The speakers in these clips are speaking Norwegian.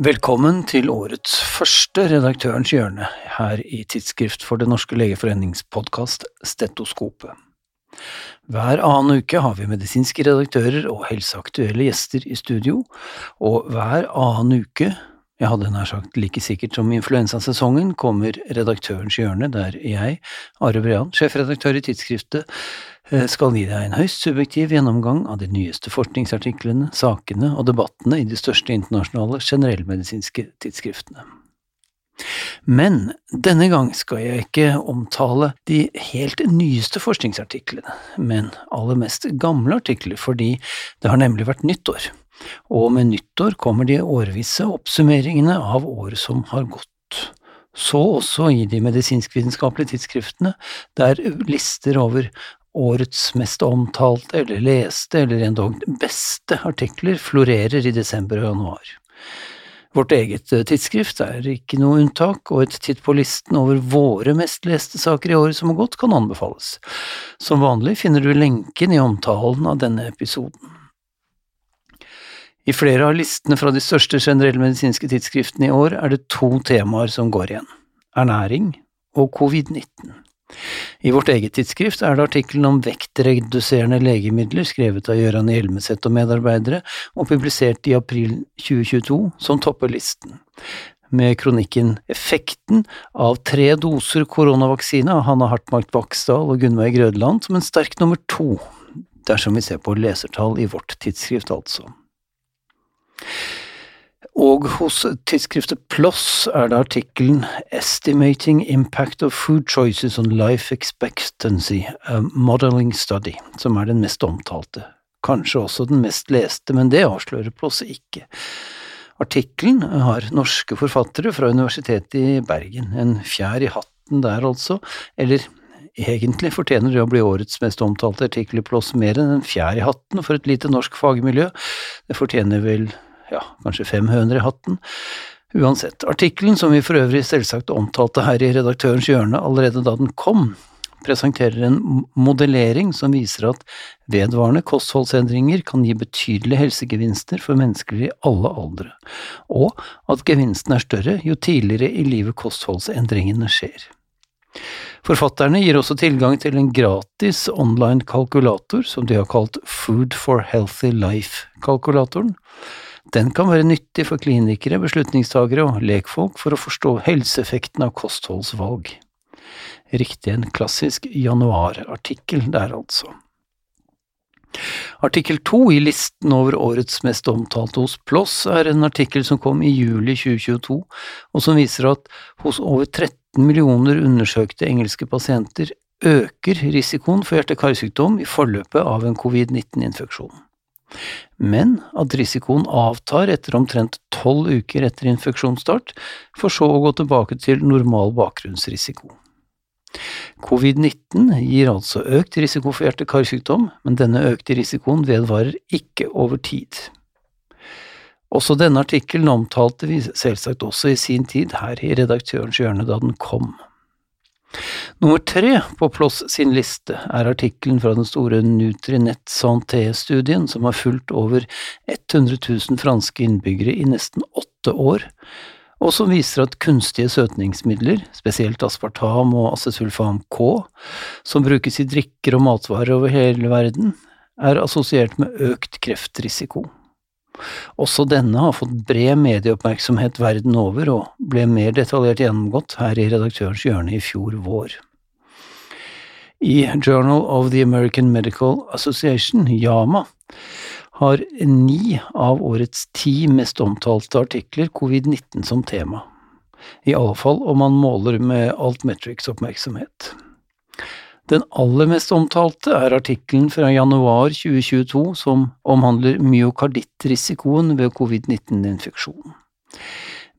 Velkommen til årets første Redaktørens hjørne her i Tidsskrift for Det norske legeforenings podkast Stetoskopet. Hver annen uke har vi medisinske redaktører og helseaktuelle gjester i studio, og hver annen uke, jeg hadde nær sagt like sikkert som influensasesongen, kommer Redaktørens hjørne, der jeg, Are Brean, sjefredaktør i tidsskriftet, skal gi deg en høyst subjektiv gjennomgang av de nyeste forskningsartiklene, sakene og debattene i de største internasjonale generellmedisinske tidsskriftene. Men denne gang skal jeg ikke omtale de helt nyeste forskningsartiklene, men aller mest gamle artikler, fordi det har nemlig vært nyttår, og med nyttår kommer de årvisse oppsummeringene av året som har gått. Så også i de medisinskvitenskapelige tidsskriftene, der lister over årets mest omtalte eller leste eller endog beste artikler florerer i desember og januar. Vårt eget eh, tidsskrift er ikke noe unntak, og et titt på listen over våre mest leste saker i året som har gått, kan anbefales. Som vanlig finner du lenken i omtalen av denne episoden. I flere av listene fra de største generellmedisinske tidsskriftene i år er det to temaer som går igjen – ernæring og covid-19. I vårt eget tidsskrift er det artikkelen om vektreduserende legemidler skrevet av Gøran Hjelmeset og medarbeidere, og publisert i april 2022, som topper listen. Med kronikken Effekten av tre doser koronavaksine av Hanna Hartmark Vaksdal og Gunnveig Grødland som en sterk nummer to, dersom vi ser på lesertall i vårt tidsskrift, altså. Og hos tidsskriftet PLOS er det artikkelen Estimating Impact of Food Choices on Life Expectancy, a Modeling Study, som er den mest omtalte. Kanskje også den mest leste, men det avslører PLOS ikke. Artikkelen har norske forfattere fra Universitetet i Bergen, en fjær i hatten der altså, eller egentlig fortjener det å bli årets mest omtalte artikkel i PLOS mer enn en fjær i hatten for et lite norsk fagmiljø, det fortjener vel ja, kanskje fem høner i hatten. Uansett, artikkelen, som vi for øvrig selvsagt omtalte her i Redaktørens hjørne allerede da den kom, presenterer en modellering som viser at vedvarende kostholdsendringer kan gi betydelige helsegevinster for mennesker i alle aldre, og at gevinsten er større jo tidligere i livet kostholdsendringene skjer. Forfatterne gir også tilgang til en gratis online kalkulator som de har kalt Food for Healthy Life-kalkulatoren. Den kan være nyttig for klinikere, beslutningstagere og lekfolk for å forstå helseeffekten av kostholdsvalg. Riktig en klassisk januarartikkel der, altså. Artikkel to i listen over årets mest omtalte hos PLOS er en artikkel som kom i juli 2022, og som viser at hos over 13 millioner undersøkte engelske pasienter øker risikoen for hjerte-karsykdom i forløpet av en covid-19-infeksjon men at risikoen avtar etter omtrent tolv uker etter infeksjonsstart, for så å gå tilbake til normal bakgrunnsrisiko. Covid-19 gir altså økt risiko for hjerte-karsykdom, men denne økte risikoen vedvarer ikke over tid. Også denne artikkelen omtalte vi selvsagt også i sin tid her i Redaktørens hjørne da den kom. Nummer tre på Ploss sin liste er artikkelen fra den store Nutrinet Santé-studien som har fulgt over 100 000 franske innbyggere i nesten åtte år, og som viser at kunstige søtningsmidler, spesielt aspartam og acesulfam K, som brukes i drikker og matvarer over hele verden, er assosiert med økt kreftrisiko. Også denne har fått bred medieoppmerksomhet verden over, og ble mer detaljert gjennomgått her i Redaktørens hjørne i fjor vår. I Journal of the American Medical Association, YAMA, har ni av årets ti mest omtalte artikler covid-19 som tema, i alle fall om man måler med Altmetrics oppmerksomhet. Den aller mest omtalte er artikkelen fra januar 2022 som omhandler myokardittrisikoen ved covid-19-infeksjon.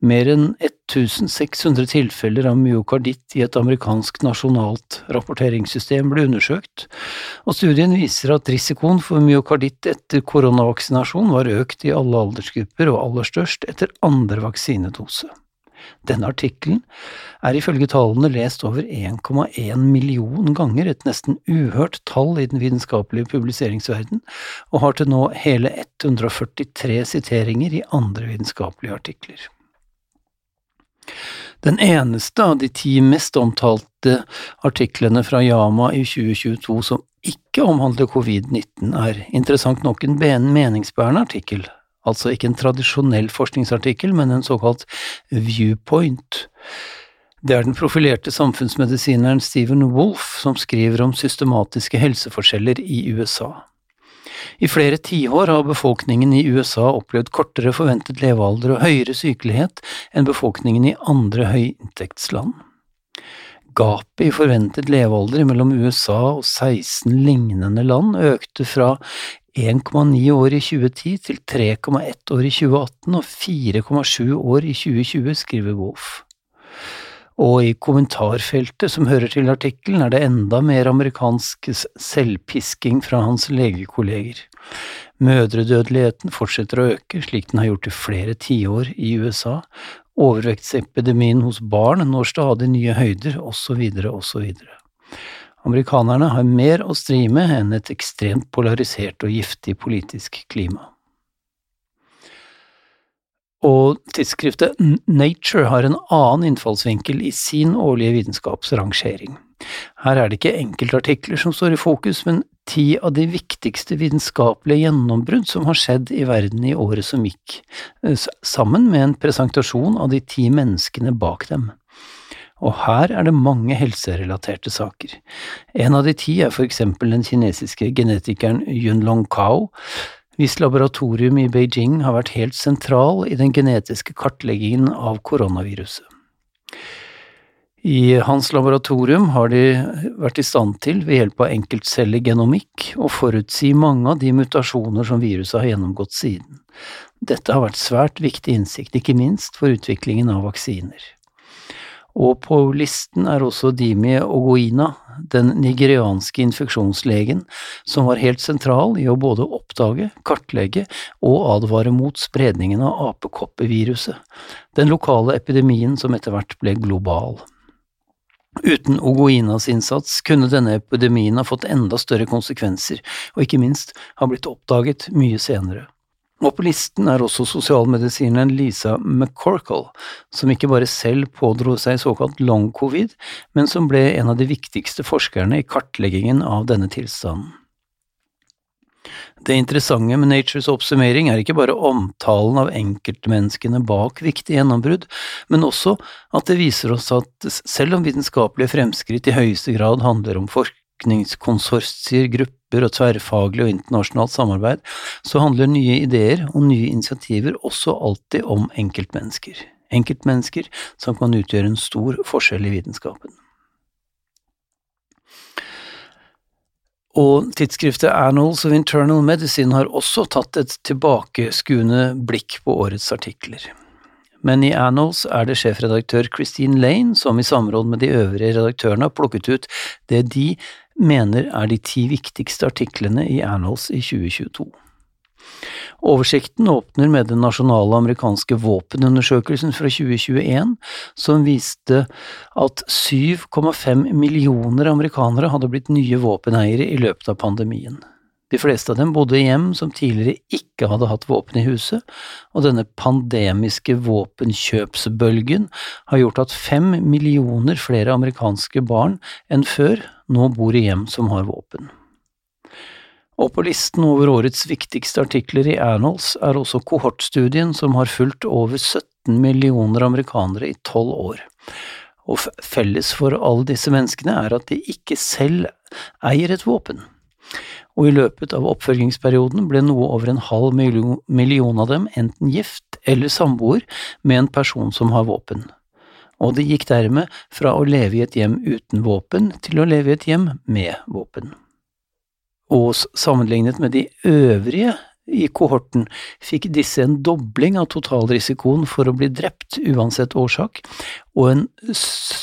Mer enn 1600 tilfeller av myokarditt i et amerikansk nasjonalt rapporteringssystem ble undersøkt, og studien viser at risikoen for myokarditt etter koronavaksinasjon var økt i alle aldersgrupper og aller størst etter andre vaksinedose. Denne artikkelen er ifølge tallene lest over 1,1 million ganger, et nesten uhørt tall i den vitenskapelige publiseringsverden, og har til nå hele 143 siteringer i andre vitenskapelige artikler. Den eneste av de ti mest omtalte artiklene fra Yama i 2022 som ikke omhandler covid-19, er interessant nok en meningsbærende artikkel altså ikke en tradisjonell forskningsartikkel, men en såkalt viewpoint. Det er den profilerte samfunnsmedisineren Stephen Wolff som skriver om systematiske helseforskjeller i USA. I flere tiår har befolkningen i USA opplevd kortere forventet levealder og høyere sykelighet enn befolkningen i andre høyinntektsland. Gapet i forventet levealder mellom USA og 16 lignende land økte fra 1,9 år i 2010 til 3,1 år i 2018 og 4,7 år i 2020, skriver Wolff. Og i kommentarfeltet som hører til artikkelen, er det enda mer amerikansk selvpisking fra hans legekolleger. Mødredødeligheten fortsetter å øke, slik den har gjort i flere tiår i USA. Overvektsepidemien hos barn når stadig nye høyder, osv., osv. Amerikanerne har mer å stri med enn et ekstremt polarisert og giftig politisk klima. Og tidsskriftet Nature har en annen innfallsvinkel i sin årlige vitenskapsrangering. Her er det ikke enkeltartikler som står i fokus, men ti av de viktigste vitenskapelige gjennombrudd som har skjedd i verden i året som gikk, eh, sammen med en presentasjon av de ti menneskene bak dem og her er det mange helserelaterte saker. En av de ti er for eksempel den kinesiske genetikeren Yunlong Kao, hvis laboratorium i Beijing har vært helt sentral i den genetiske kartleggingen av koronaviruset. I hans laboratorium har de vært i stand til, ved hjelp av enkeltcellegenomikk, å forutsi mange av de mutasjoner som viruset har gjennomgått siden. Dette har vært svært viktig innsikt, ikke minst for utviklingen av vaksiner og på listen er også Dimi Ogoina, den nigerianske infeksjonslegen som var helt sentral i å både oppdage, kartlegge og advare mot spredningen av apekoppeviruset, den lokale epidemien som etter hvert ble global. Uten Ogoinas innsats kunne denne epidemien ha fått enda større konsekvenser, og ikke minst ha blitt oppdaget mye senere. Og på listen er også sosialmedisineren Lisa McCorkle, som ikke bare selv pådro seg såkalt long covid, men som ble en av de viktigste forskerne i kartleggingen av denne tilstanden. Det interessante med Natures oppsummering er ikke bare omtalen av enkeltmenneskene bak viktige gjennombrudd, men også at det viser oss at selv om vitenskapelige fremskritt i høyeste grad handler om forskningskonsortier, grupper, grupper og tverrfaglig og internasjonalt samarbeid, så handler nye ideer og nye initiativer også alltid om enkeltmennesker. Enkeltmennesker som kan utgjøre en stor forskjell i vitenskapen. Og tidsskriftet Annals of Internal Medicine har også tatt et tilbakeskuende blikk på årets artikler. Men i Annals er det sjefredaktør Christine Lane som i samråd med de øvrige redaktørene har plukket ut det de mener er de ti viktigste artiklene i Annals i 2022. Oversikten åpner med den nasjonale amerikanske våpenundersøkelsen fra 2021, som viste at 7,5 millioner amerikanere hadde blitt nye våpeneiere i løpet av pandemien. De fleste av dem bodde i hjem som tidligere ikke hadde hatt våpen i huset, og denne pandemiske våpenkjøpsbølgen har gjort at fem millioner flere amerikanske barn enn før nå bor i hjem som har våpen. Og på listen over årets viktigste artikler i Annals er også kohortstudien som har fulgt over 17 millioner amerikanere i tolv år. Og felles for alle disse menneskene er at de ikke selv eier et våpen og i løpet av oppfølgingsperioden ble noe over en halv million av dem enten gift eller samboer med en person som har våpen, og de gikk dermed fra å leve i et hjem uten våpen til å leve i et hjem med våpen. Og sammenlignet med de øvrige i kohorten fikk disse en dobling av totalrisikoen for å bli drept uansett årsak, og en,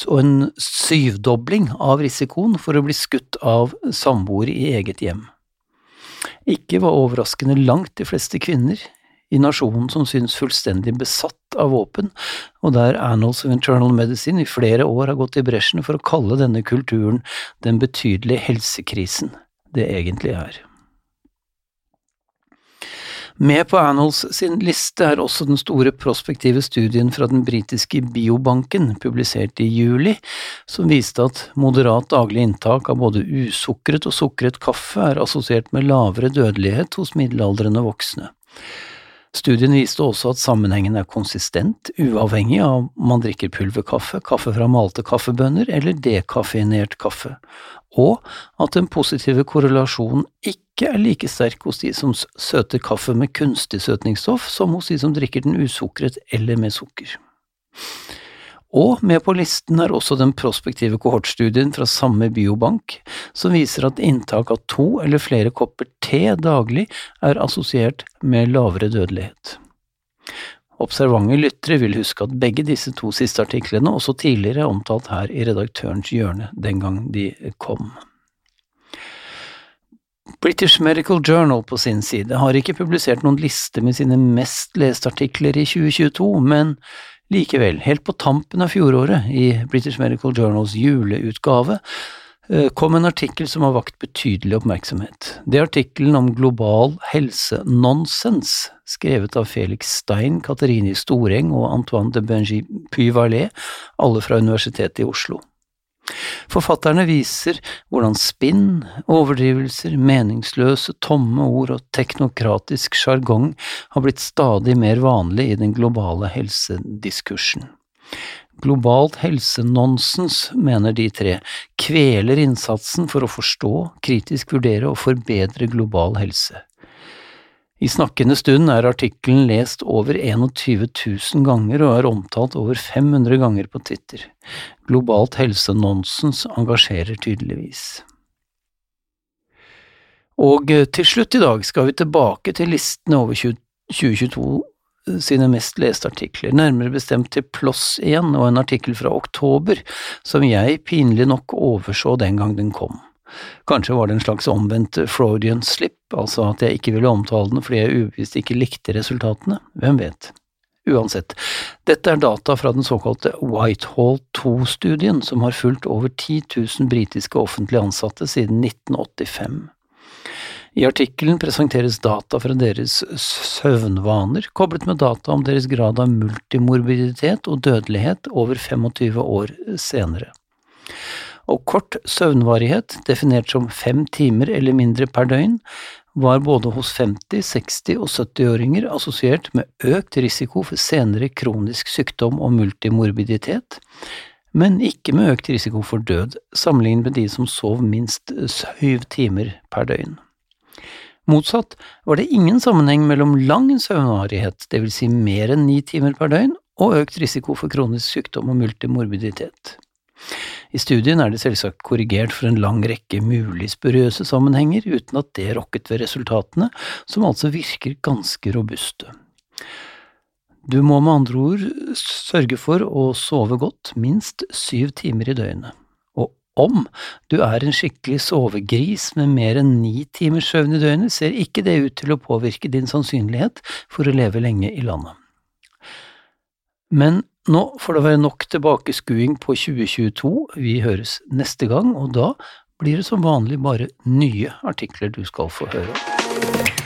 og en syvdobling av risikoen for å bli skutt av samboer i eget hjem. Ikke var overraskende langt de fleste kvinner, i nasjonen som synes fullstendig besatt av våpen, og der Annals of Internal Medicine i flere år har gått i bresjen for å kalle denne kulturen den betydelige helsekrisen det egentlig er. Med på Annals sin liste er også den store prospektive studien fra den britiske biobanken, publisert i juli, som viste at moderat daglig inntak av både usukret og sukret kaffe er assosiert med lavere dødelighet hos middelaldrende voksne. Studien viste også at sammenhengen er konsistent, uavhengig av om man drikker pulverkaffe, kaffe fra malte kaffebønner eller dekaffeinert kaffe, og at den positive korrelasjonen ikke er like sterk hos de som søter kaffe med kunstig søtningsstoff, som hos de som drikker den usukret eller med sukker. Og med på listen er også den prospektive kohortstudien fra samme biobank, som viser at inntak av to eller flere kopper te daglig er assosiert med lavere dødelighet. Observante lyttere vil huske at begge disse to siste artiklene også tidligere er omtalt her i redaktørens hjørne den gang de kom. British Medical Journal på sin side har ikke publisert noen liste med sine mest leste artikler i 2022, men likevel, helt på tampen av fjoråret, i British Medical Journals juleutgave, Eh, kom en artikkel som har vakt betydelig oppmerksomhet. Det er artikkelen om global helsenonsens, skrevet av Felix Stein, Katerine Storeng og Antoine de Benji Puyvalet, alle fra Universitetet i Oslo. Forfatterne viser hvordan spinn, overdrivelser, meningsløse, tomme ord og teknokratisk sjargong har blitt stadig mer vanlig i den globale helsediskursen. Globalt helsenonsens, mener de tre, kveler innsatsen for å forstå, kritisk vurdere og forbedre global helse. I snakkende stund er artikkelen lest over 21 000 ganger og er omtalt over 500 ganger på Twitter. Globalt helsenonsens engasjerer tydeligvis. Og til slutt i dag skal vi tilbake til listene over 2022 sine mest leste artikler, nærmere bestemt til Ploss 1 og en artikkel fra oktober som jeg pinlig nok overså den gang den kom. Kanskje var det en slags omvendt Freudian slip, altså at jeg ikke ville omtale den fordi jeg ubevisst ikke likte resultatene, hvem vet. Uansett, dette er data fra den såkalte Whitehall 2-studien som har fulgt over 10 000 britiske offentlig ansatte siden 1985. I artikkelen presenteres data fra deres søvnvaner, koblet med data om deres grad av multimorbiditet og dødelighet over 25 år senere. Og kort søvnvarighet, definert som fem timer eller mindre per døgn, var både hos 50-, 60- og 70-åringer assosiert med økt risiko for senere kronisk sykdom og multimorbiditet, men ikke med økt risiko for død, sammenlignet med de som sov minst syv timer per døgn. Motsatt var det ingen sammenheng mellom lang søvnvarighet, dvs. Si mer enn ni timer per døgn, og økt risiko for kronisk sykdom og multimorbiditet. I studien er det selvsagt korrigert for en lang rekke mulig spuriøse sammenhenger, uten at det rokket ved resultatene, som altså virker ganske robuste. Du må med andre ord sørge for å sove godt minst syv timer i døgnet. Og Om du er en skikkelig sovegris med mer enn ni timers søvn i døgnet, ser ikke det ut til å påvirke din sannsynlighet for å leve lenge i landet. Men nå får det være nok tilbakeskuing på 2022, vi høres neste gang, og da blir det som vanlig bare nye artikler du skal få høre.